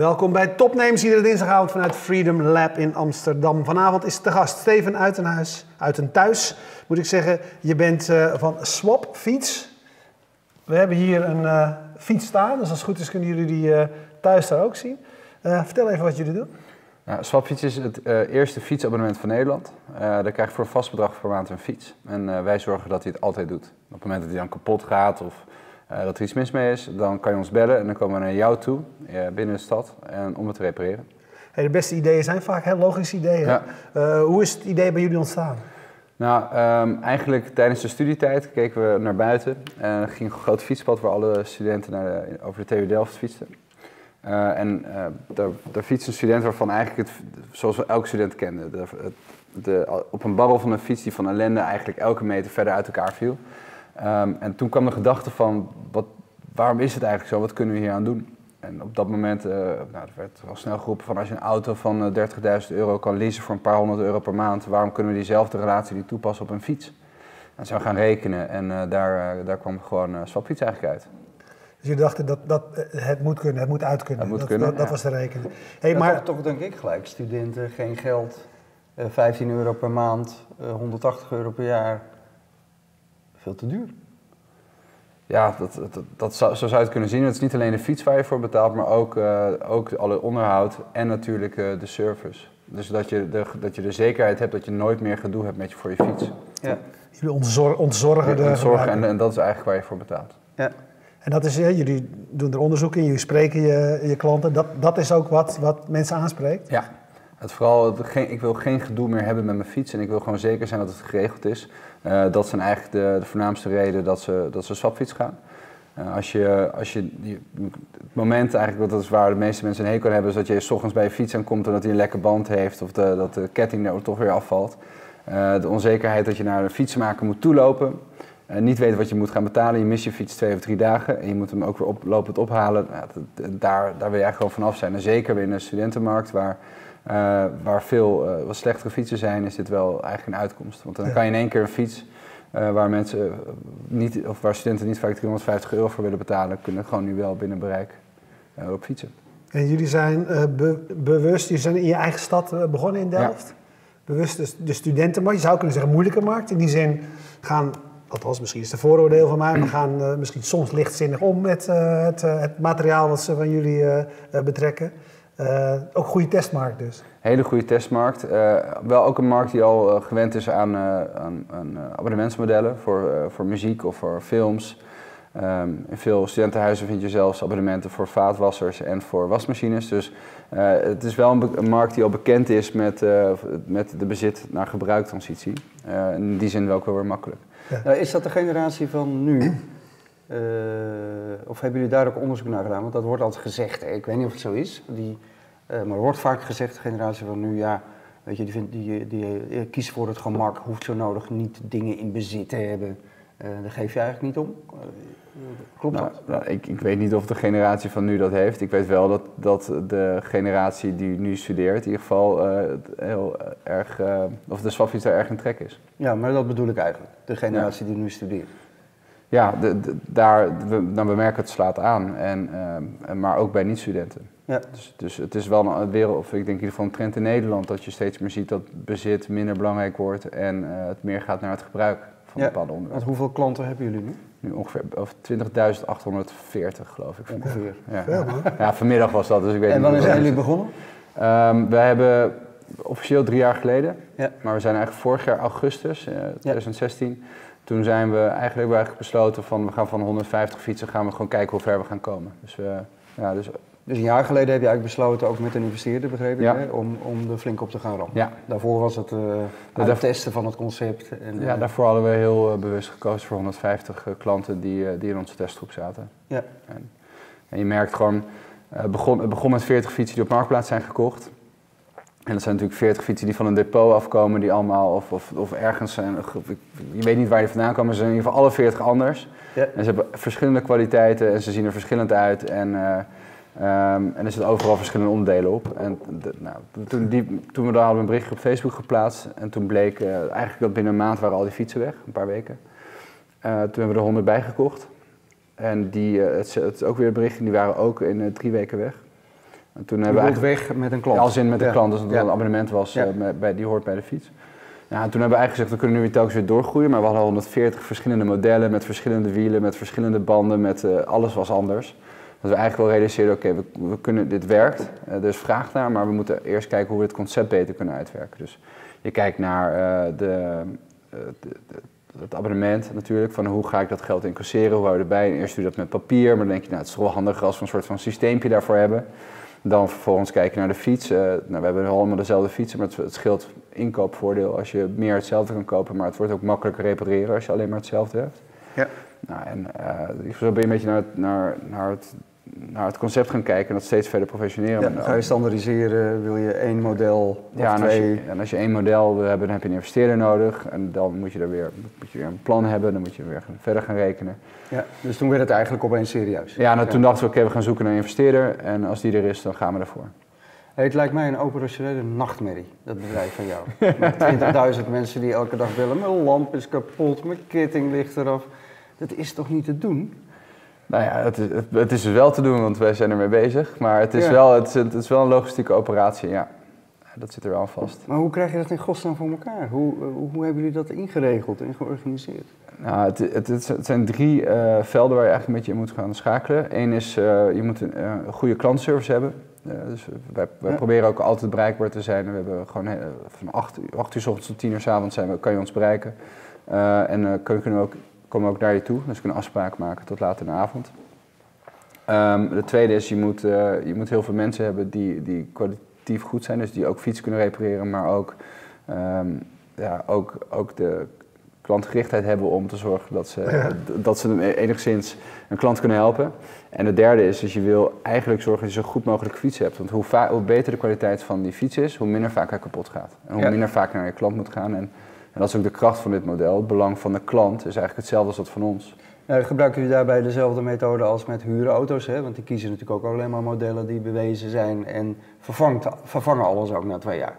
Welkom bij Topnames, iedere dinsdagavond vanuit Freedom Lab in Amsterdam. Vanavond is de gast Steven Uitenhuis, thuis, moet ik zeggen. Je bent uh, van Swap Fiets. We hebben hier een uh, fiets staan, dus als het goed is kunnen jullie die uh, thuis daar ook zien. vertel even wat jullie doen. Ja, Swapfiets is het eerste fietsabonnement van Nederland. daar krijg je voor een vast bedrag per maand een fiets. En wij zorgen dat hij het altijd doet. Op het moment dat hij dan kapot gaat of uh, dat er iets mis mee is, dan kan je ons bellen en dan komen we naar jou toe uh, binnen de stad en, om het te repareren. Hey, de beste ideeën zijn vaak heel logische ideeën. Ja. Uh, hoe is het idee bij jullie ontstaan? Nou, um, eigenlijk tijdens de studietijd keken we naar buiten en er ging een groot fietspad waar alle studenten naar de, over de TU Delft fietsten. en daar, daar fietste een student waarvan eigenlijk het, zoals we elke student kenden, de, de, op een barrel van een fiets die van ellende eigenlijk elke meter verder uit elkaar viel. Um, en toen kwam de gedachte van, wat, waarom is het eigenlijk zo? Wat kunnen we hier aan doen? En op dat moment uh, nou, er werd al snel geroepen van als je een auto van uh, eh, 30.000 euro kan leasen voor een paar honderd euro per maand, waarom kunnen we diezelfde relatie die toepassen op een fiets? En zo gaan rekenen en uh, daar, daar kwam gewoon uh, Swapfiets eigenlijk uit. Dus je dacht dat, dat het moet kunnen, het moet uit kunnen. Het moet dat, kunnen, dat, dat was de rekening. Hey, maar toch, toch denk ik gelijk, studenten, geen geld, 15 euro per maand, 180 euro per jaar veel te duur. Ja, dat, dat, dat zou, zo zou je het kunnen zien. Het is niet alleen de fiets waar je voor betaalt, maar ook, uh, ook alle onderhoud en natuurlijk uh, de service. Dus dat je, de, dat je de zekerheid hebt dat je nooit meer gedoe hebt met je voor je fiets. Ja. Jullie ontzor ontzorgen de ontzorgen en, en, dat is eigenlijk waar je voor betaalt. Ja. En dat is, ja, jullie doen er onderzoek in, jullie spreken je, je klanten. Dat, dat is ook wat, wat mensen aanspreekt? Ja, het vooral, geen, ik wil geen gedoe meer hebben met mijn fiets en ik wil gewoon zeker zijn dat het geregeld is. Uh, dat zijn eigenlijk de, de, voornaamste reden dat ze, dat ze swapfiets gaan. Uh, als je, als je, het moment eigenlijk, dat is waar de meeste mensen een hekel hebben, is dat je s ochtends bij je fiets aankomt en dat hij een lekke band heeft of de, dat de ketting er toch weer afvalt. Uh, de onzekerheid dat je naar een fietsenmaker moet toelopen, niet weet wat je moet gaan betalen, je mist je fiets twee of drie dagen en je moet hem ook weer op, lopend ophalen. Nou, daar, daar wil je eigenlijk gewoon vanaf zijn. En zeker weer in de studentenmarkt waar uh, waar veel uh, wat slechtere fietsen zijn, is dit wel eigenlijk een uitkomst. Want dan ja. kan je in één keer een fiets uh, waar mensen niet, of waar studenten niet vaak 350 euro voor willen betalen, kunnen gewoon nu wel binnen bereik op fietsen. En jullie zijn be bewust, jullie zijn in je eigen stad begonnen in Delft. Ja. Bewust de, de studentenmarkt, je zou kunnen zeggen moeilijke markt. In die zin gaan althans misschien is het een vooroordeel van mij, we gaan uh, misschien soms lichtzinnig om met uh, het, uh, het, materiaal wat ze van jullie betrekken. Uh, ook een goede testmarkt dus. Hele goede testmarkt. Uh, wel ook een markt die al uh, gewend is aan, abonnementsmodellen voor, voor muziek of voor films. Um, in veel studentenhuizen vind je zelfs abonnementen voor vaatwassers en voor wasmachines. Dus het is wel een, markt die al bekend is met, met de bezit naar gebruiktransitie. in die zin wel ook wel weer makkelijk. Nou, is dat de generatie van nu? of hebben jullie daar ook onderzoek naar gedaan? Want dat wordt altijd gezegd, ik weet niet of het zo is. Die, uh, maar er wordt vaak gezegd, de generatie van nu, ja, weet je, die, vindt, die, die, die kiest voor het gemak, hoeft zo nodig niet dingen in bezit te hebben. Uh, daar geef je eigenlijk niet om. Klopt nou, dat? Nou, ik, ik weet niet of de generatie van nu dat heeft. Ik weet wel dat, dat de generatie die nu studeert, in ieder geval heel erg, of de swapfiets daar erg in trek is. Ja, maar dat bedoel ik eigenlijk, de generatie ja. die nu studeert ja, de, de, daar, we, dan we merken het slaat aan, en, uh, maar ook bij niet-studenten. Ja. Dus, dus het is wel een wereld, of ik denk in ieder geval een trend in Nederland, dat je steeds meer ziet dat bezit minder belangrijk wordt en het meer gaat naar het gebruik van ja. bepaalde onderwerpen. Want hoeveel klanten hebben jullie nu? Nu ongeveer 20.840 geloof ik. Ongeveer. Ja. Ja. ja, vanmiddag was dat, dus ik weet en wanneer zijn jullie begonnen? Um, we hebben officieel drie jaar geleden, ja. maar we zijn eigenlijk vorig jaar augustus uh, 2016 toen zijn we eigenlijk, we eigenlijk besloten van we gaan van 150 fietsen gaan we gewoon kijken hoe ver we gaan komen. Dus, uh, ja, dus, dus een jaar geleden heb je eigenlijk besloten, ook met een investeerder begreep ik, ja. hè, om, om er flink op te gaan rammen. Ja. Daarvoor was het uh, het testen van het concept. En, ja, uh, daarvoor hadden we heel bewust gekozen voor 150 klanten die, die in onze testgroep zaten. Ja. En, en je merkt gewoon, het begon, begon met 40 fietsen die op Marktplaats zijn gekocht. En dat zijn natuurlijk 40 fietsen die van een depot afkomen, die allemaal of, of, of ergens zijn. Je weet niet waar die vandaan komen, ze zijn in ieder geval alle 40 anders. Ja. En ze hebben verschillende kwaliteiten en ze zien er verschillend uit. En, um, en er zitten overal verschillende onderdelen op. En de, nou, toen, die, toen we daar hadden een berichtje op Facebook geplaatst. En toen bleek uh, eigenlijk dat binnen een maand waren al die fietsen weg, een paar weken. Uh, toen hebben we er 100 bijgekocht. En die, het, het is ook weer een berichtje, die waren ook in drie weken weg. En toen hebben we eigenlijk, weg met een klant. als in met Ja. klant, dus dat het Ja. een abonnement was, Ja. eh, bij, die hoort bij de fiets. Ja, en toen hebben we eigenlijk gezegd, we kunnen nu weer telkens weer doorgroeien, maar we hadden 140 verschillende modellen met verschillende wielen, met verschillende banden, met eh, alles was anders. Dat we eigenlijk wel realiseerden, oké, we, we kunnen, dit werkt, is vraag naar, maar we moeten eerst kijken hoe we het concept beter kunnen uitwerken. Dus je kijkt naar eh, de, eh, de, de- het abonnement natuurlijk, van hoe ga ik dat geld incasseren, hoe hou je erbij. En eerst doe je dat met papier, maar dan denk je, nou, het is toch wel handiger als we een soort van systeempje daarvoor hebben. Dan vervolgens kijken naar de fiets. Nou, we hebben allemaal dezelfde fietsen, maar het, het scheelt inkoopvoordeel als je meer hetzelfde kan kopen, maar het wordt ook makkelijker repareren als je alleen maar hetzelfde hebt. Ja. Nou, en eh, zo ben je een beetje naar naar, naar, het, naar het concept gaan kijken en dat steeds verder professioneren. Ja, ga je standaardiseren, wil je één model of ja, en als, je, en als je één model wil hebben, dan heb je een investeerder nodig. En dan moet je, er weer, moet je weer een plan hebben, dan moet je weer verder gaan rekenen. Ja, dus toen werd het eigenlijk opeens serieus. Ja, nou, toen dachten we, oké, we gaan zoeken naar een investeerder. En als die er is, dan gaan we ervoor. Hey, het lijkt mij een operationele nachtmerrie, dat bedrijf van jou. Met 20.000 mensen die elke dag willen, mijn lamp is kapot, mijn ketting ligt eraf. Dat is toch niet te doen? Nou ja, het is, het, is dus wel te doen, want wij zijn ermee bezig. Maar het is, Ja. wel, het, is, het is wel een logistieke operatie, ja. Dat zit er wel aan vast. Maar hoe krijg je dat in godsnaam voor elkaar? Hoe, eh, hoe, hoe hebben jullie dat ingeregeld en georganiseerd? Nou, het, het, het, zijn drie eh, velden waar je eigenlijk een beetje in moet gaan schakelen. Eén is, eh, je moet een, goede klantservice hebben. Dus wij, wij Ja. proberen ook altijd bereikbaar te zijn. We hebben gewoon van 8, uur- 8 uur s ochtends tot 10 uur s avonds zijn we, kan je ons bereiken. En kun- kunnen we ook, komen we ook naar je toe. Dus we kunnen afspraken maken tot laat in de avond. Ehm, de tweede is, je moet, eh, je moet heel veel mensen hebben die, die kwalitatief goed zijn. Dus die ook fiets kunnen repareren, maar ook, ehm, ja, ook, ook de klantgerichtheid hebben om te zorgen dat ze, Ja. dat ze enigszins een klant kunnen helpen. En de derde is, dus je wil eigenlijk zorgen dat je zo goed mogelijk fiets hebt. Want hoe, beter de kwaliteit van die fiets is, hoe minder vaak hij kapot gaat. En hoe Ja. minder vaak naar je klant moet gaan. En dat is ook de kracht van dit model. Het belang van de klant is eigenlijk hetzelfde als dat van ons. Nou, gebruiken jullie daarbij dezelfde methode als met huurauto's? Hè? Want die kiezen natuurlijk ook alleen maar modellen die bewezen zijn en vervangt, vervangen alles ook na twee jaar.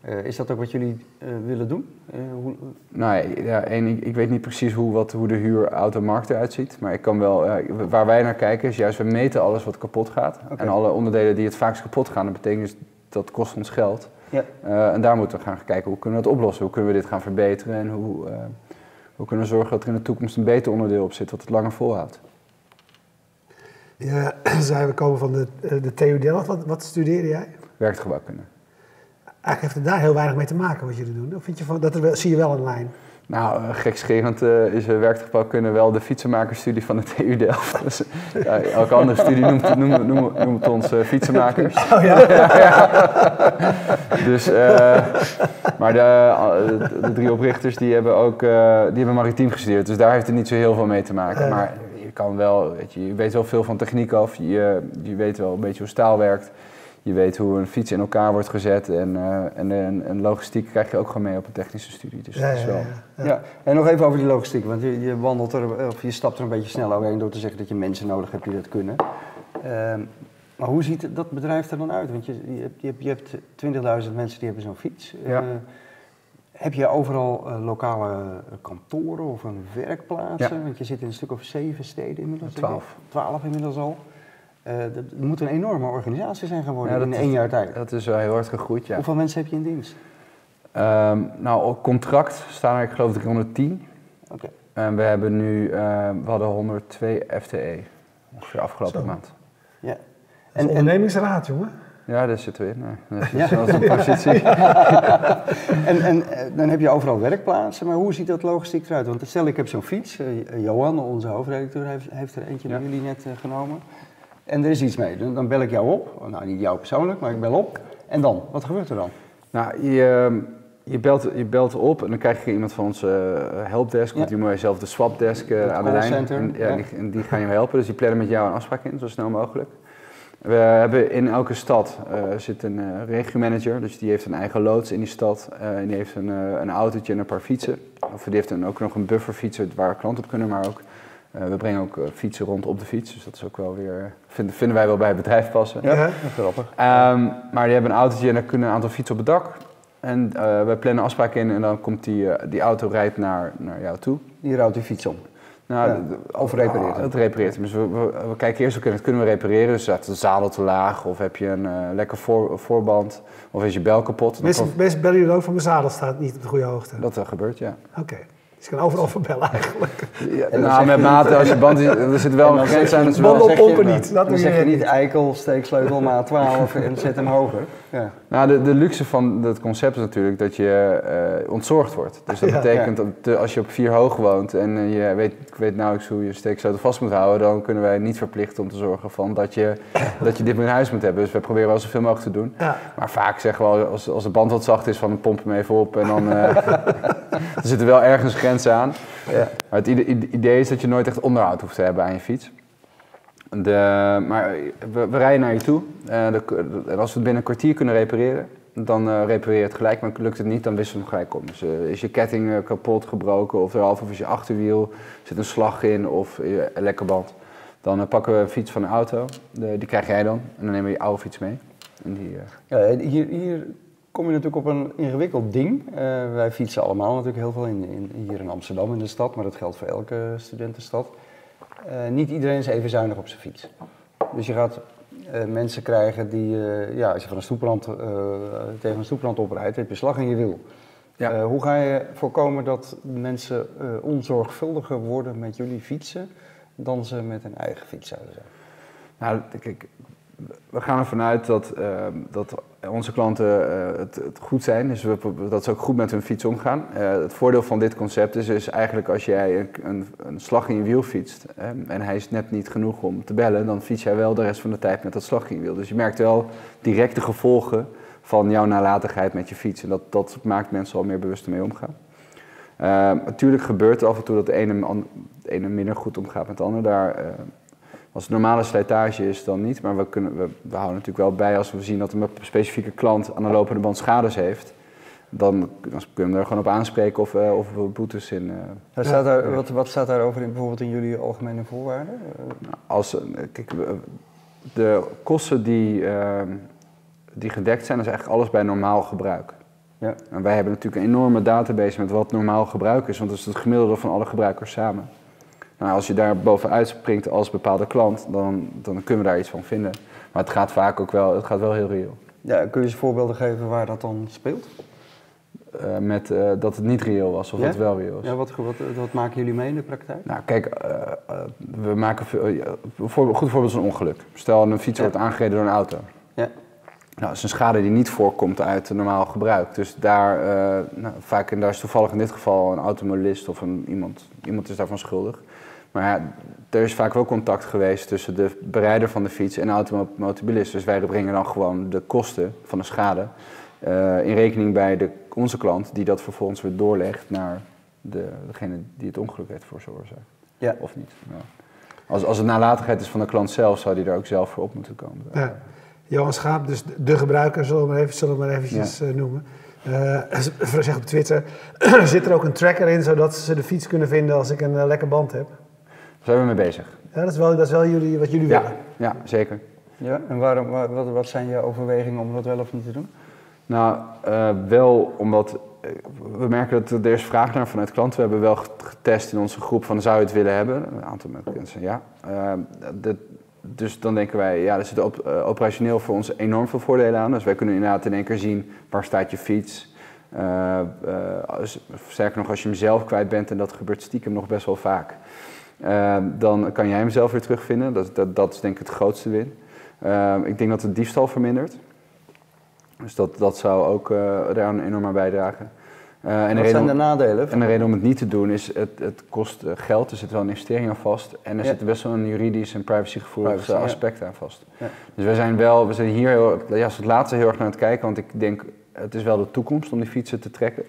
Eh, is dat ook wat jullie eh, willen doen? Eh, hoe, Nou ja, één, ik, ik weet niet precies hoe, wat, hoe de huurautomarkt eruit ziet. Maar ik kan wel, waar wij naar kijken is juist, we meten alles wat kapot gaat. En alle onderdelen die het vaakst kapot gaan, dat betekent dus dat kost ons geld. Ja. Eh, en daar moeten we gaan kijken, hoe kunnen we dat oplossen? Hoe kunnen we dit gaan verbeteren? En hoe, eh, hoe kunnen we zorgen dat er in de toekomst een beter onderdeel op zit, wat het langer volhoudt? Je zei, we komen van de, eh, de TU Delft. Wat, wat studeerde jij? Werkgebouwkunde. Eigenlijk heeft het daar heel weinig mee te maken wat jullie doen. Of vind je van, dat er zie je wel een lijn? Nou, uh, gekscherend uh, is uh, werkgebouwkunde wel de fietsenmakersstudie van de TU Delft. Dus, ja, elke andere studie noemt, noemt, noemt, noemt ons fietsenmakers. Oh ja? ja, ja. Dus, maar de, de, de, drie oprichters die hebben ook die hebben maritiem gestudeerd. Dus daar heeft het niet zo heel veel mee te maken. Maar je kan wel, weet je, je weet wel veel van techniek af. Je, je weet wel een beetje hoe staal werkt. Je weet hoe een fiets in elkaar wordt gezet en, uh, en, en, en, logistiek krijg je ook gewoon mee op een technische studie. Dus ja, dat is wel... Ja, ja. ja, en nog even over die logistiek, want je, je, wandelt er, of je stapt er een beetje snel overheen door te zeggen dat je mensen nodig hebt die dat kunnen. Uh, maar hoe ziet dat bedrijf er dan uit? Want je, je hebt, je hebt, je hebt 20.000 mensen die hebben zo'n fiets. Ja. Uh, heb je overal uh, lokale kantoren of een werkplaatsen? Ja. Want je zit in een stuk of zeven steden inmiddels. Twaalf. Twaalf inmiddels al. Uh, dat moet een enorme organisatie zijn geworden ja, in één jaar tijd. Dat is wel heel hard gegroeid, ja. Hoeveel mensen heb je in dienst? Um, nou, op contract staan er, ik geloof, 310. Oké. Okay. En we hebben nu, uh, we hadden 102 FTE, ongeveer afgelopen Zo. maand. Ja. En, ondernemingsraad, jongen. Ja, daar zitten we in. Nee, dat is, Ja. dat is een positie. en, en dan heb je overal werkplaatsen, maar hoe ziet dat logistiek eruit? Want stel ik heb zo'n fiets, uh, Johan, onze hoofdredacteur, heeft, heeft er eentje Ja. bij jullie net uh, genomen. En er is iets mee. Dan, dan bel ik jou op. Nou, niet jou persoonlijk, maar ik bel op. En dan? Wat gebeurt er dan? Nou, je, je, belt, je belt op en dan krijg je iemand van onze uh, helpdesk, Ja. die moet je zelf de swapdesk Het aan de lijn. En, ja, ja. Die, en die gaan je helpen, dus die plannen met jou een afspraak in, zo snel mogelijk. We hebben in elke stad uh, zit een uh, regiomanager, dus die heeft een eigen loods in die stad. Uh, en die heeft een, een autootje en een paar fietsen. Of die heeft een, ook nog een bufferfietser waar klanten op kunnen, maar ook we brengen ook uh, fietsen rond op de fiets, dus dat is ook wel weer, vind, vinden wij wel bij het bedrijf passen. Ja, grappig. Um, maar die hebben een autootje en daar kunnen een aantal fietsen op het dak. En uh, wij plannen afspraken in en dan komt die, die auto rijdt naar, naar jou toe. Die rouwt die fiets om. Nou, Ja, of repareert ah. Het repareert. Dus we, we, we kijken eerst, oké, kunnen we repareren? Dus staat de zadel te laag, of heb je een eh, lekker voor, voorband, of is je bel kapot? Mensen bellen jullie ook van mijn zadel staat niet op de goede hoogte. dat er gebeurt, ja. Oké. Dus je kan overal van bellen eigenlijk. ja dan nou, met mate, als je band is, er zit wel En een grens aan. Banden zeg je- pompen niet, dat Dan zeg je niet. eikel, steeksleutel maat 12 en zet hem hoger. Ja. Nou, de, de luxe van het concept is natuurlijk dat je eh, ontzorgd wordt. Dus dat Ja. betekent dat als je op vier hoog woont en eh, je weet, ik weet nauwelijks hoe je steeksleutel vast moet houden, dan kunnen wij niet verplichten om te zorgen van dat, je, dat je dit in huis moet hebben. Dus we proberen wel zoveel mogelijk te doen. Ja. Maar vaak zeggen we wel, als, als de band wat zacht is, van pomp hem even op en dan eh, er zitten wel ergens grenzen aan. Ja. Maar het ide- ide- idee is dat je nooit echt onderhoud hoeft te hebben aan je fiets. De, maar we, we rijden naar je toe. De- en als we het binnen een kwartier kunnen repareren, dan eh repareer je het gelijk. Maar lukt het niet, dan wisselen we hem gelijk om. Dus eh, is je ketting kapot, gebroken of eraf, of is je achterwiel, zit een slag in of je een lekker band. Dan pakken we een fiets van een auto, de, die krijg jij dan. En dan nemen we je oude fiets mee. En die, Ja, hier, hier kom je natuurlijk op een ingewikkeld ding. Eh, wij fietsen allemaal natuurlijk heel veel in, in, hier in Amsterdam in de stad, maar dat geldt voor elke studentenstad. Eh, niet iedereen is even zuinig op zijn fiets. Dus je gaat eh, mensen krijgen die, ja, als je van een stoeprand tegen een stoeprand oprijdt, heb je slag in je wiel. Ja. Hoe ga je voorkomen dat mensen onzorgvuldiger worden met jullie fietsen dan ze met hun eigen fiets zouden zijn? Nou, kijk, we gaan ervan uit dat, dat onze klanten eh, het, het goed zijn. Dus dat ze ook goed met hun fiets omgaan. Eh, het voordeel van dit concept is, is eigenlijk als jij een, een, slag in je wiel fietst eh, en hij is net niet genoeg om te bellen, dan fiets jij wel de rest van de tijd met dat slag in je wiel. Dus je merkt wel directe gevolgen van jouw nalatigheid met je fiets. En dat, dat maakt mensen al meer bewust mee omgaan. Eh, natuurlijk gebeurt er af en toe dat de ene, minder goed omgaat met de ander. Daar, eh, als het normale slijtage is, dan niet. Maar we, kunnen, we, we houden natuurlijk wel bij als we zien dat een specifieke klant aan de lopende band schades heeft. Dan, dan kunnen we er gewoon op aanspreken of, eh, of we boetes in. Wat staat, daar, wat, wat staat daarover in, bijvoorbeeld in jullie algemene voorwaarden? Als, eh, kijk, de kosten die, eh, die gedekt zijn, dat is eigenlijk alles bij normaal gebruik. Ja. En wij hebben natuurlijk een enorme database met wat normaal gebruik is, want dat is het gemiddelde van alle gebruikers samen. Nou, als je daar bovenuit springt als bepaalde klant, dan, dan kunnen we daar iets van vinden. Maar het gaat vaak ook wel, het gaat wel heel reëel. Ja, kun je eens voorbeelden geven waar dat dan speelt? Eh, met eh, dat het niet reëel was of Ja? dat het wel reëel was. Ja, wat, wat, wat maken jullie mee in de praktijk? Nou, kijk, eh, we maken veel, voor- goed voorbeeld is een ongeluk. Stel, een fiets Ja. wordt aangereden door een auto. Ja. Nou, dat is een schade die niet voorkomt uit normaal gebruik. Dus daar, nou, vaak, en daar is toevallig in dit geval een automobilist of een, iemand, iemand is daarvan schuldig. Maar ja, er is vaak wel contact geweest tussen de berijder van de fiets en de automobilist. Dus wij brengen dan gewoon de kosten van de schade eh, in rekening bij de, onze klant, die dat vervolgens weer doorlegt naar de, degene die het ongeluk heeft veroorzaakt. Ja. Of niet. Ja. Als, als het nalatigheid is van de klant zelf, zou die er ook zelf voor op moeten komen. Ja. Johan Schaap, dus de- gebruiker, zullen we maar, even, zullen we maar eventjes eh, noemen. Eh zeg op Twitter, zit er ook een tracker in, zodat ze de fiets kunnen vinden als ik een eh, lekker band heb? Daar zijn we mee bezig. Ja, dat is wel, dat is wel jullie, wat jullie Ja, willen. ja zeker. Ja, en waarom, wa- wat, wat zijn je overwegingen om dat wel of niet te doen? Nou, eh, wel omdat eh, we merken dat er is vraag naar vanuit klanten. We hebben wel getest in onze groep van zou je het willen hebben? Een aantal mensen ja. Eh, dat- dus dan denken wij, ja, er zit op, operationeel voor ons enorm veel voordelen aan. Dus wij kunnen inderdaad in één keer zien waar staat je fiets. Eh, eh, als- sterker nog, als je hem zelf kwijt bent, en dat gebeurt stiekem nog best wel vaak, eh, dan kan jij hem zelf weer terugvinden. Dat, dat, dat is denk ik het grootste win. Eh, ik denk dat het diefstal vermindert. Dus dat, dat zou ook eh daar enorm aan bijdragen. Eh, en, de wat reden zijn om, de nadelen? en de reden om het niet te doen is, het, het kost eh, geld, er zit wel een investering aan vast. En er Ja. zit best wel een juridisch en privacygevoelig Privacy, ja. aspect aan vast. Ja. Dus we zijn wel, we zijn hier heel, ja, als het laatste heel erg naar het kijken, want ik denk, het is wel de toekomst om die fietsen te trekken.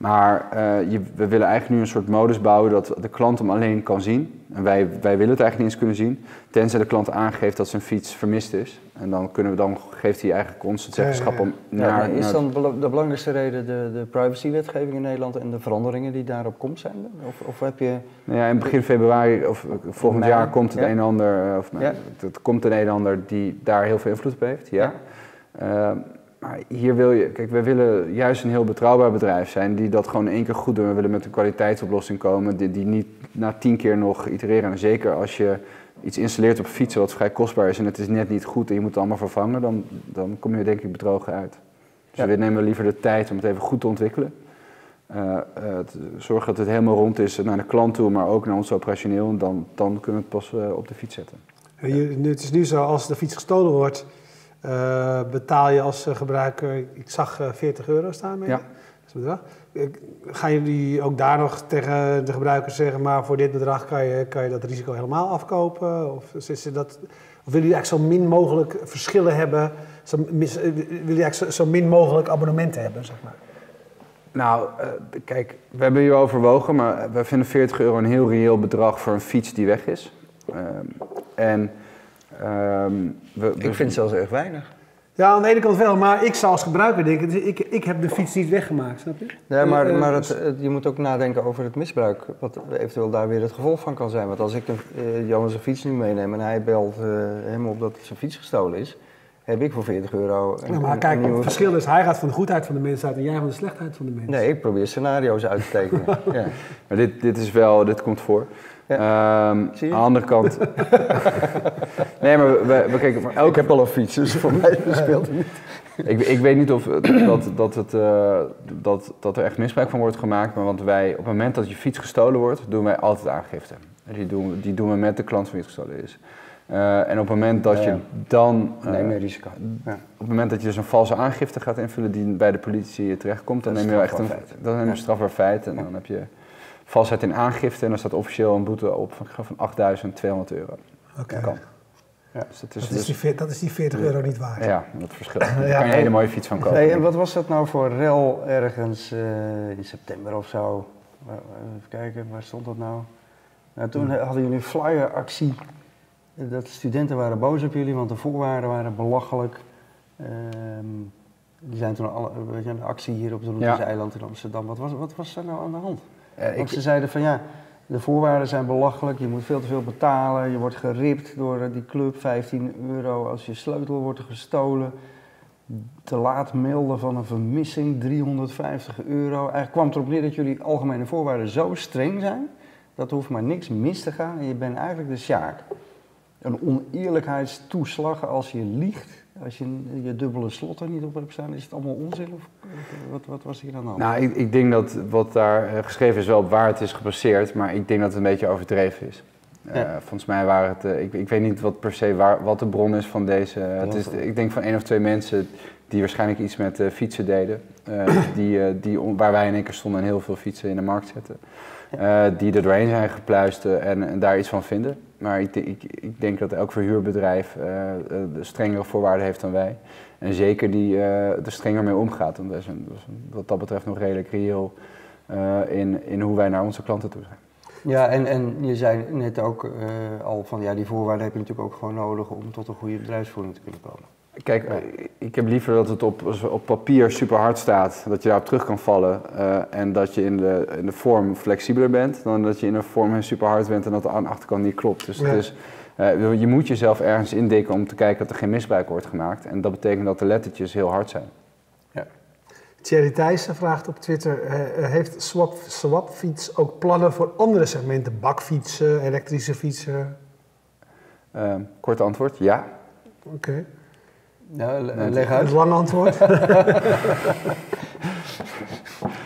Maar eh, je, we willen eigenlijk nu een soort modus bouwen dat de klant hem alleen kan zien. En wij, wij willen het eigenlijk niet eens kunnen zien, tenzij de klant aangeeft dat zijn fiets vermist is. En dan, kunnen we, dan geeft hij eigenlijk ons het Ja, ja, zeggenschap ja. om Ja, naar... maar is dan de belangrijkste reden de, de privacywetgeving in Nederland en de veranderingen die daarop komt zijn? Of, of heb je... Nou ja, in begin februari of volgend Mei, jaar komt het ja. een en ander, eh, of, Ja. het, komt een en ander die daar heel veel invloed op heeft, ja. Eh, maar hier wil je, kijk, we willen juist een heel betrouwbaar bedrijf zijn die dat gewoon één keer goed doen. We willen met een kwaliteitsoplossing komen die, die niet na tien keer nog itereren. En zeker als je iets installeert op fietsen wat vrij kostbaar is en het is net niet goed en je moet het allemaal vervangen, dan, dan kom je denk ik bedrogen uit. Dus Ja. we nemen liever de tijd om het even goed te ontwikkelen. Eh, eh, het- zorg dat het helemaal rond is naar de klant toe, maar ook naar ons operationeel. En dan, dan kunnen we het pas eh, op de fiets zetten. Je, het is nu zo, als de fiets gestolen wordt, eh, betaal je als eh, gebruiker, ik zag eh, 40 euro staan mee. Ja. Dat is het bedrag. Eh, Gaan jullie ook daar nog tegen de gebruikers zeggen, maar voor dit bedrag kan je, kan je dat risico helemaal afkopen? Of, is dat, of willen jullie eigenlijk zo min mogelijk verschillen hebben? Zo, mis- eh, willen jullie eigenlijk zo, zo min mogelijk abonnementen hebben, zeg maar? Nou, eh, kijk, we hebben hier overwogen, maar we vinden 40 euro een heel reëel bedrag voor een fiets die weg is. Ehm, en ehm, we, we- Ik vind het zelfs erg weinig. Ja, aan de ene kant wel, maar ik zou als gebruiker denken, ik, ik heb de fiets niet weggemaakt, snap je? Ja, maar, Eh, eh, maar het, het- je moet ook nadenken over het misbruik, wat eventueel daar weer het gevolg van kan zijn. Want als ik een, eh, Johan zijn fiets nu meeneem en hij belt eh, hem op dat zijn fiets gestolen is, heb ik voor 40 euro een, Ja, maar een- kijk, een nieuwe... het verschil is, hij gaat van de goedheid van de mens uit en jij van de slechtheid van de mens. Nee, ik probeer scenario's uit te tekenen. ja. maar dit, dit is wel, dit komt voor. Ehm, Zie je? aan de andere kant. nee, maar we, we, we kijken Ik heb al een fiets, dus voor mij speelt het niet. Ik, ik weet niet of dat, dat, het, eh, dat, dat er echt misbruik van wordt gemaakt, maar want wij, op het moment dat je fiets gestolen wordt, doen wij altijd aangifte. Die doen, die doen we met de klant van wie het gestolen is. Eh, en op het moment dat Ja, je dan. eh, Neem meer risico. Ja. Op het moment dat je dus een valse aangifte gaat invullen die bij de politie terechtkomt, dan neem je echt een, dan neem je strafbaar feit. En dan heb je valsheid in aangifte en dan staat officieel een boete op van, van 8.200 euro. Oké. Ja. Dus dat is, Dat, is dus- die, dat is die 40 euro niet waard. ja, dat verschilt. Daar Ja. kan je een hele mooie fiets van kopen. Hey, en wat was dat nou voor rel ergens eh, in september of zo? Even kijken, waar stond dat nou? Nou, toen hadden jullie een flyeractie. Dat studenten waren boos op jullie, want de voorwaarden waren belachelijk. Ehm, die zijn toen alle, weet je, een actie hier op het Roeters eiland in Amsterdam. Wat was, wat was er nou aan de hand? Want ze zeiden van ja, de voorwaarden zijn belachelijk, je moet veel te veel betalen, je wordt geript door eh, die club, 15 euro als je sleutel wordt gestolen. Te laat melden van een vermissing, 350 euro. Eigenlijk kwam het erop neer dat jullie algemene voorwaarden zo streng zijn, dat er hoeft maar niks mis te gaan en je bent eigenlijk de sjaak. Een oneerlijkheidstoeslag als je liegt, als je je dubbele slot er niet op hebt staan, is het allemaal onzin? Of wat, wat was hier aan de hand? Nou, ik, ik denk dat wat daar eh, geschreven is wel op waar het is gebaseerd, maar ik denk dat het een beetje overdreven is. Eh, volgens mij waren het, eh, ik, ik weet niet wat per se waar, wat de bron is van deze. het is, ik denk van één of twee mensen die waarschijnlijk iets met eh, fietsen deden, eh, die, eh, die, waar wij in één keer stonden en heel veel fietsen in de markt zetten. Eh, die er doorheen zijn gepluisterd en, daar iets van vinden. Maar ik, ik, ik denk dat elk verhuurbedrijf eh, eh, strengere voorwaarden heeft dan wij. En zeker die er strenger mee omgaat. Want dat is, wat dat betreft nog redelijk reëel in, in hoe wij naar onze klanten toe zijn. Ja, en, en je zei net ook al van ja, die voorwaarden heb je natuurlijk ook gewoon nodig om tot een goede bedrijfsvoering te kunnen komen. Kijk, eh, ik heb liever dat het op, op papier super hard staat, dat je daarop terug kan vallen eh, en dat je in de, in de vorm flexibeler bent, dan dat je in de vorm super hard bent en dat de aan de achterkant niet klopt. Dus, Ja. eh, je moet jezelf ergens indekken om te kijken dat er geen misbruik wordt gemaakt. En dat betekent dat de lettertjes heel hard zijn. Thierry Thijssen vraagt op Twitter, heeft Swap, Swapfiets ook plannen voor andere segmenten? Bakfietsen, elektrische fietsen? Kort antwoord, ja. Oké. Le- leg Een uit. lang antwoord.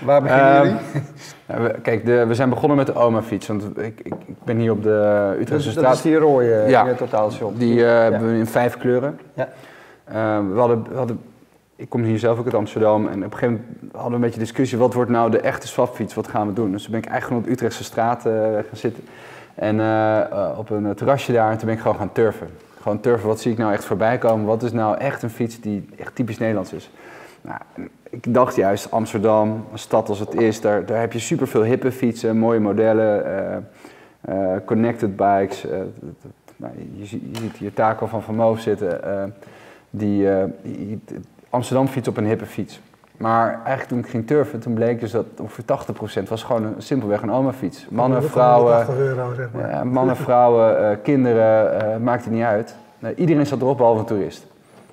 Waar beginnen Ehm, jullie? Nou, kijk, de, we zijn begonnen met de oma-fiets, want ik, ik, ik ben hier op de Utrechtse is, dat straat. is die rode Ja. ja. totaalshop. Die eh, hebben we in vijf kleuren. Ja. Eh, we hadden, we hadden, ik kom hier zelf ook uit Amsterdam en op een gegeven moment hadden we een beetje discussie, wat wordt nou de echte swapfiets, wat gaan we doen? Dus toen ben ik eigenlijk gewoon op de Utrechtse straat eh, gaan zitten en eh, eh, op een terrasje daar en toen ben ik gewoon gaan turfen. Gewoon turfen, wat zie ik nou echt voorbij komen? Wat is nou echt een fiets die echt typisch Nederlands is? Nou, ik dacht juist, Amsterdam, een stad als het is, daar, heb je superveel hippe fietsen, mooie modellen, eh, eh, connected bikes. eh, nou, je, zie- je ziet hier Taco van Van Moof zitten, die die- Amsterdam fiets op een hippe fiets. Maar eigenlijk toen ik ging turfen, toen bleek dus dat ongeveer 80% was gewoon een, simpelweg een oma-fiets. Mannen, vrouwen, 180 euro, zeg maar. ja, mannen, vrouwen, eh, kinderen, eh, maakt het niet uit. Iedereen zat erop behalve een toerist.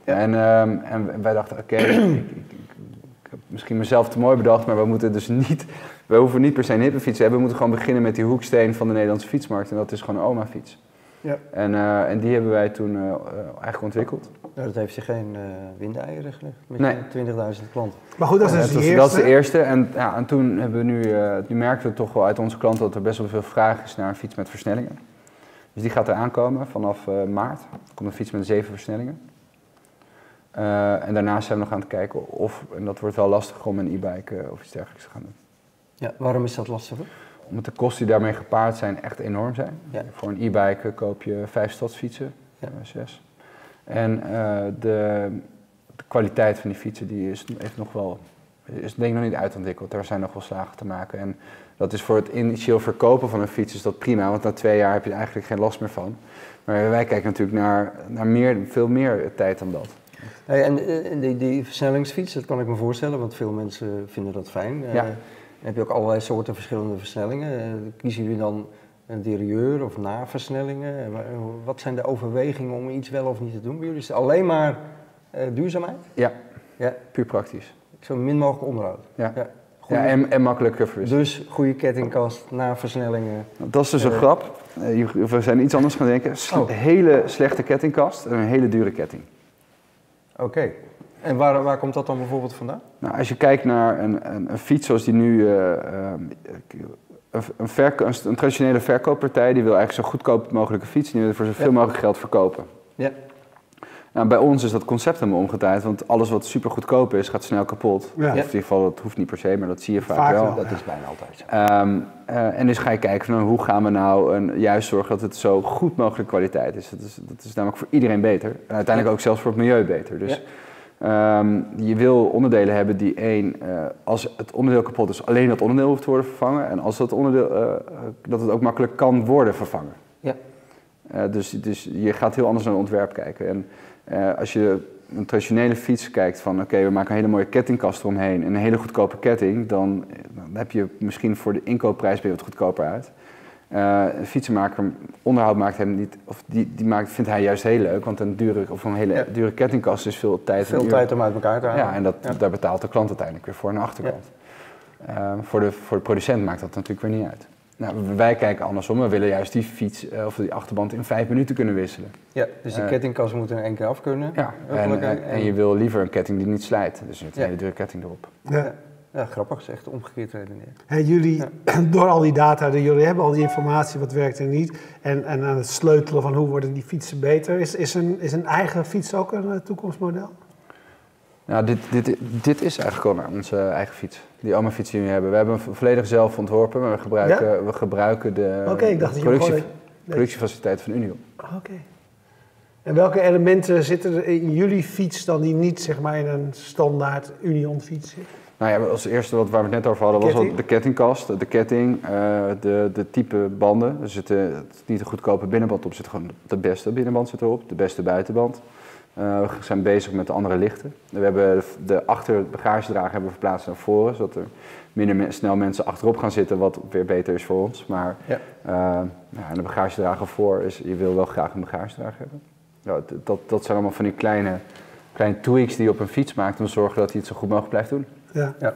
Ja. En, ehm, en wij dachten, oké, ik, ik- ik- ik heb misschien mezelf te mooi bedacht, maar we moeten dus niet, we hoeven niet per se een hippe fiets te hebben. We moeten gewoon beginnen met die hoeksteen van de Nederlandse fietsmarkt. En dat is gewoon een oma-fiets. Ja. En, eh, en die hebben wij toen eh, eh, eigenlijk ontwikkeld. Nou, dat heeft je geen eh windeieren gelegd met Nee. je 20.000 klanten. Maar goed, dat is dus dat, de eerste. dat is de eerste. En, ja, en toen hebben we nu, eh, nu merken we toch wel uit onze klanten dat er best wel veel vraag is naar een fiets met versnellingen. Dus die gaat er aankomen vanaf eh, maart. Er komt een fiets met zeven versnellingen. Eh, en daarnaast zijn we nog aan het kijken of, en dat wordt wel lastig om een e-bike of iets dergelijks te gaan doen. Ja, waarom is dat lastiger? Omdat de kosten die daarmee gepaard zijn echt enorm zijn. Ja. Voor een e-bike koop je vijf stadsfietsen, Ja. eh, zes. En eh, de, de kwaliteit van die fietsen die is, heeft nog wel, is denk ik nog niet uitontwikkeld. Daar zijn nog wel slagen te maken. En dat is voor het initieel verkopen van een fiets is dat prima, want na twee jaar heb je er eigenlijk geen last meer van. Maar wij kijken natuurlijk naar, naar meer, veel meer tijd dan dat. Hey, en eh, die, die versnellingsfiets, dat kan ik me voorstellen, want veel mensen vinden dat fijn. Ja. Dan heb je ook allerlei soorten verschillende versnellingen. Eh, kiezen jullie dan een derieur of naversnellingen? Eh, wa- Wat zijn de overwegingen om iets wel of niet te doen bij jullie? Is het alleen maar eh, duurzaamheid? Ja, Ja, puur praktisch. zo min mogelijk onderhoud. Ja. Ja. Goeie- Ja, en, en makkelijker verwisselen. Dus goede kettingkast, naversnellingen. Dat is dus een grap. We zijn iets anders gaan denken. Sle- Oh. hele slechte kettingkast en een hele dure ketting. Oké. En waar, waar komt dat dan bijvoorbeeld vandaan? Nou, als je kijkt naar een, een, een fiets zoals die nu. eh, eh, een, een, verko- een, een traditionele verkooppartij die wil eigenlijk zo goedkoop mogelijke fiets. Die wil voor zoveel Ja. mogelijk geld verkopen. Ja. Nou, bij ons is dat concept helemaal omgedraaid, want alles wat super goedkoop is, gaat snel kapot. Ja. Of in ieder geval, dat hoeft niet per se, maar dat zie je vaak, Vaak wel. wel. Dat is bijna altijd zo. Ehm, eh, en dus ga je kijken van nou, hoe gaan we nou een, juist zorgen dat het zo goed mogelijk kwaliteit is. Dat, is. dat is namelijk voor iedereen beter. En uiteindelijk ook zelfs voor het milieu beter. Dus ehm, je wil onderdelen hebben die één, eh, als het onderdeel kapot is, alleen dat onderdeel hoeft te worden vervangen. En als dat onderdeel, eh, dat het ook makkelijk kan worden vervangen. Ja. Eh, dus, dus je gaat heel anders naar het ontwerp kijken. En als je een traditionele fiets kijkt van oké, we maken een hele mooie kettingkast eromheen en een hele goedkope ketting, dan, dan heb je misschien voor de inkoopprijs je wat goedkoper uit. Eh, een fietsenmaker, onderhoud maakt hem niet, of die, die maakt, vindt hij juist heel leuk, want een dure, of een hele Ja. dure kettingkast is veel tijd Veel tijd om uit elkaar te halen. Ja, en dat, Ja. daar betaalt de klant uiteindelijk weer voor aan de achterkant. Eh, voor, de, voor de producent maakt dat natuurlijk weer niet uit. Nou, wij kijken andersom. We willen juist die fiets eh, of die achterband in vijf minuten kunnen wisselen. Ja, dus de Eh, kettingkast moet in één keer af kunnen. Ja, en, en, en je wil liever een ketting die niet slijt. Dus je hebt een hele dure ketting erop. Ja. Ja, grappig, is echt omgekeerd redeneerd. Hey, jullie, door al die data, die jullie hebben al die informatie, wat werkt en niet. En, en aan het sleutelen van hoe worden die fietsen beter. Is, is, een, is een eigen fiets ook een eh, toekomstmodel? Nou, dit, dit, dit is eigenlijk al onze eigen fiets. Die oma fiets die we nu hebben. We hebben hem volledig zelf ontworpen, maar we gebruiken, we gebruiken de, Oké, ik dacht de dat je hem productie, gewoon... productiefaciliteit van Union. Oké. En welke elementen zitten er in jullie fiets dan die niet zeg maar in een standaard Union fiets zitten? Nou ja, als eerste wat waar we het net over hadden, was Ketting? de kettingkast, de ketting, eh, de, de type banden. Er zit, niet een goedkope binnenband op, zit gewoon de beste binnenband zit erop, de beste buitenband. Eh, we zijn bezig met de andere lichten. We hebben de, achter bagagedrager hebben we verplaatst naar voren, zodat er minder snel mensen achterop gaan zitten, wat weer beter is voor ons. Maar Ja. eh, ja, en de bagagedrager voor is, je wil wel graag een bagagedrager hebben. Ja, dat, dat zijn allemaal van die kleine, kleine tweaks die je op een fiets maakt om te zorgen dat hij het zo goed mogelijk blijft doen. Ja. Ja.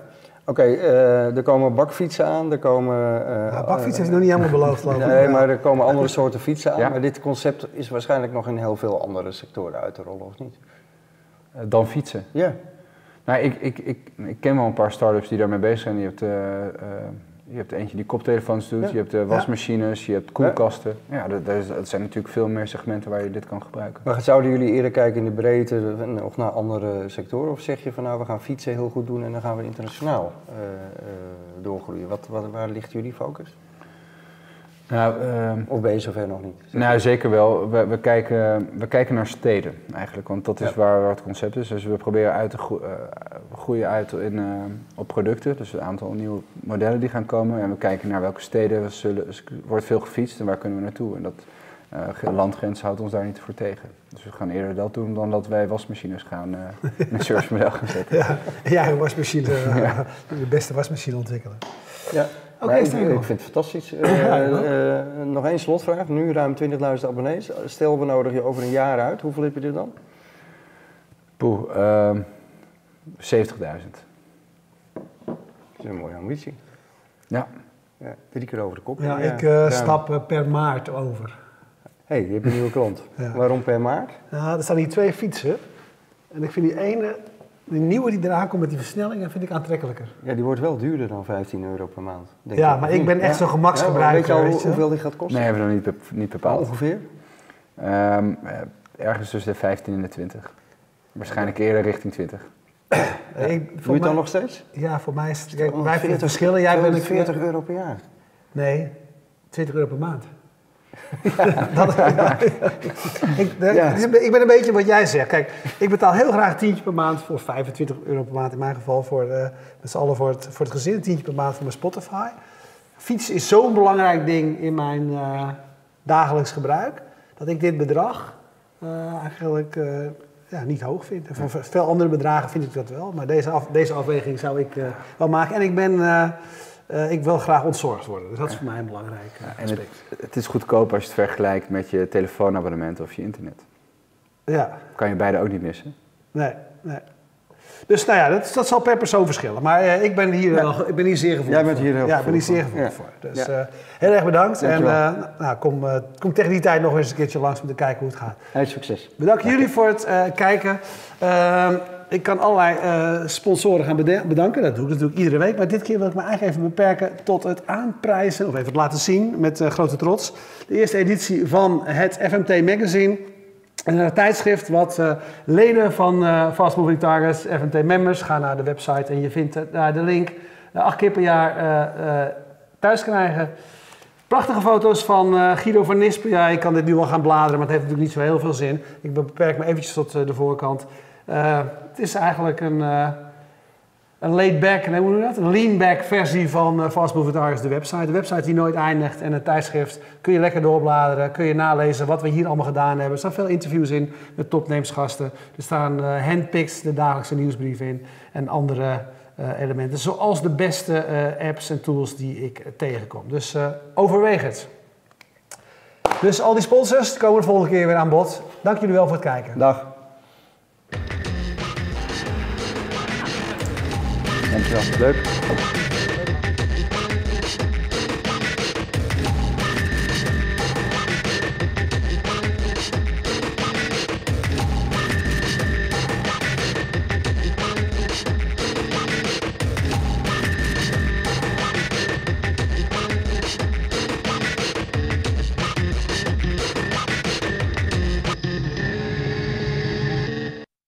Oké, eh, er komen bakfietsen aan, er komen... eh, Ja, bakfiets eh, heeft nog niet helemaal beloofd, geloof ik. Nee, maar er komen andere soorten fietsen aan. Ja. Maar dit concept is waarschijnlijk nog in heel veel andere sectoren uit te rollen, of niet? Eh, dan fietsen. Ja. Nou, ik, ik, ik, ik ken wel een paar start-ups die daarmee bezig zijn. Je hebt, eh, eh, je hebt eentje die koptelefoons doet, Ja. je hebt eh, wasmachines, je hebt koelkasten. Ja, dat, zijn natuurlijk veel meer segmenten waar je dit kan gebruiken. Maar zouden jullie eerder kijken in de breedte of naar andere sectoren? Of zeg je van nou, we gaan fietsen heel goed doen en dan gaan we internationaal eh, eh, doorgroeien? Wat, wat, waar ligt jullie focus? Nou, ehm, Of ben je zover nog niet? nou zeker wel. We, we, kijken, we kijken naar steden eigenlijk, want dat is Ja. waar, waar het concept is. Dus we proberen uit te eh, groeien uit in, eh, op producten, dus een aantal nieuwe modellen die gaan komen. En we kijken naar welke steden we zullen, er wordt veel gefietst en waar kunnen we naartoe. En dat eh, landgrens houdt ons daar niet voor tegen. Dus we gaan eerder dat doen dan dat wij wasmachines gaan eh, in een servicemodel gaan zetten. Ja, eigen wasmachine, de beste wasmachine ontwikkelen. Ja. Oké, ik, ik vind het fantastisch. Eh, ook. eh, nog één slotvraag. Nu ruim 20.000 abonnees. Stel, we nodigen je over een jaar uit. Hoeveel heb je er dan? Poeh, ehm 70.000. Dat is een mooie ambitie. Ja. Ja, drie keer over de kop. Ja, Ja, ik eh, stap eh, per maart over. Hé, hey, je hebt een nieuwe klant. Ja. Waarom per maart? Nou, er staan hier twee fietsen. En ik vind die ene, die nieuwe die eraan komt met die versnellingen, vind ik aantrekkelijker. Ja, die wordt wel duurder dan 15 euro per maand. Denk Ja, ik. maar ik ben echt zo'n gemaksgebruiker, weet je al hoeveel die gaat kosten? Nee, hebben we nog niet, niet bepaald. Ongeveer? Ehm, eh, ergens tussen de 15 en de 20. Waarschijnlijk eerder richting 20. Eh, ik, Doe je het dan nog steeds? Ja, voor mij is het... Kijk, 240 wij vinden verschillen. Jij bent een 240 euro per jaar. Nee, 20 euro per maand. Dat, ja. ik, de- Ja. ik ben een beetje wat jij zegt. Kijk, ik betaal heel graag tientje per maand voor 25 euro per maand in mijn geval. Voor, eh, met z'n allen voor het, voor het gezin, een tientje per maand voor mijn Spotify. Fietsen is zo'n belangrijk ding in mijn eh, dagelijks gebruik. Dat ik dit bedrag eh, eigenlijk ja, niet hoog vind. En voor veel andere bedragen vind ik dat wel. Maar deze, af, deze afweging zou ik wel maken. En ik ben... eh, ik wil graag ontzorgd worden. Dus dat is voor mij een belangrijk eh, En het, aspect. het is goedkoop als je het vergelijkt met je telefoonabonnement of je internet. Ja, Kan je beide ook niet missen. nee, nee. Dus nou ja, dat, dat zal per persoon verschillen. Maar eh, ik, ben hier, wel- ik ben hier zeer gevoelig Jij bent voor. hier heel Ja, ik ben hier zeer gevoelig voor. voor. Dus heel erg bedankt. En Dankjewel. nou, kom, kom tegen die tijd nog eens een keertje langs om te kijken hoe het gaat. Hey, succes. Bedankt jullie voor het kijken. Ik kan allerlei eh, sponsoren gaan bedanken. Dat doe ik natuurlijk iedere week. Maar dit keer wil ik me eigenlijk even beperken tot het aanprijzen, of even het laten zien met eh, grote trots. De eerste editie van het FMT Magazine. Een tijdschrift wat eh, leden van eh Fast Moving Targets, FMT members, ga naar de website en je vindt eh, daar de link. Eh, acht keer per jaar eh, eh, thuis krijgen. Prachtige foto's van eh, Guido van Nispen. Ja, ik kan dit nu wel gaan bladeren, maar het heeft natuurlijk niet zo heel veel zin. Ik beperk me eventjes tot eh, de voorkant. Eh, het is eigenlijk een, eh een laid-back, nee, hoe noem dat? Een lean-back versie van eh Fast Moving de website. De website die nooit eindigt en een tijdschrift. Kun je lekker doorbladeren, kun je nalezen wat we hier allemaal gedaan hebben. Er staan veel interviews in met topneemsgasten. Er staan eh handpicks, de dagelijkse nieuwsbrief in en andere eh, elementen. Zoals de beste apps en tools die ik tegenkom. Dus overweeg het. Dus al die sponsors komen de volgende keer weer aan bod. Dank jullie wel voor het kijken. Dag. Dankjewel. Leuk.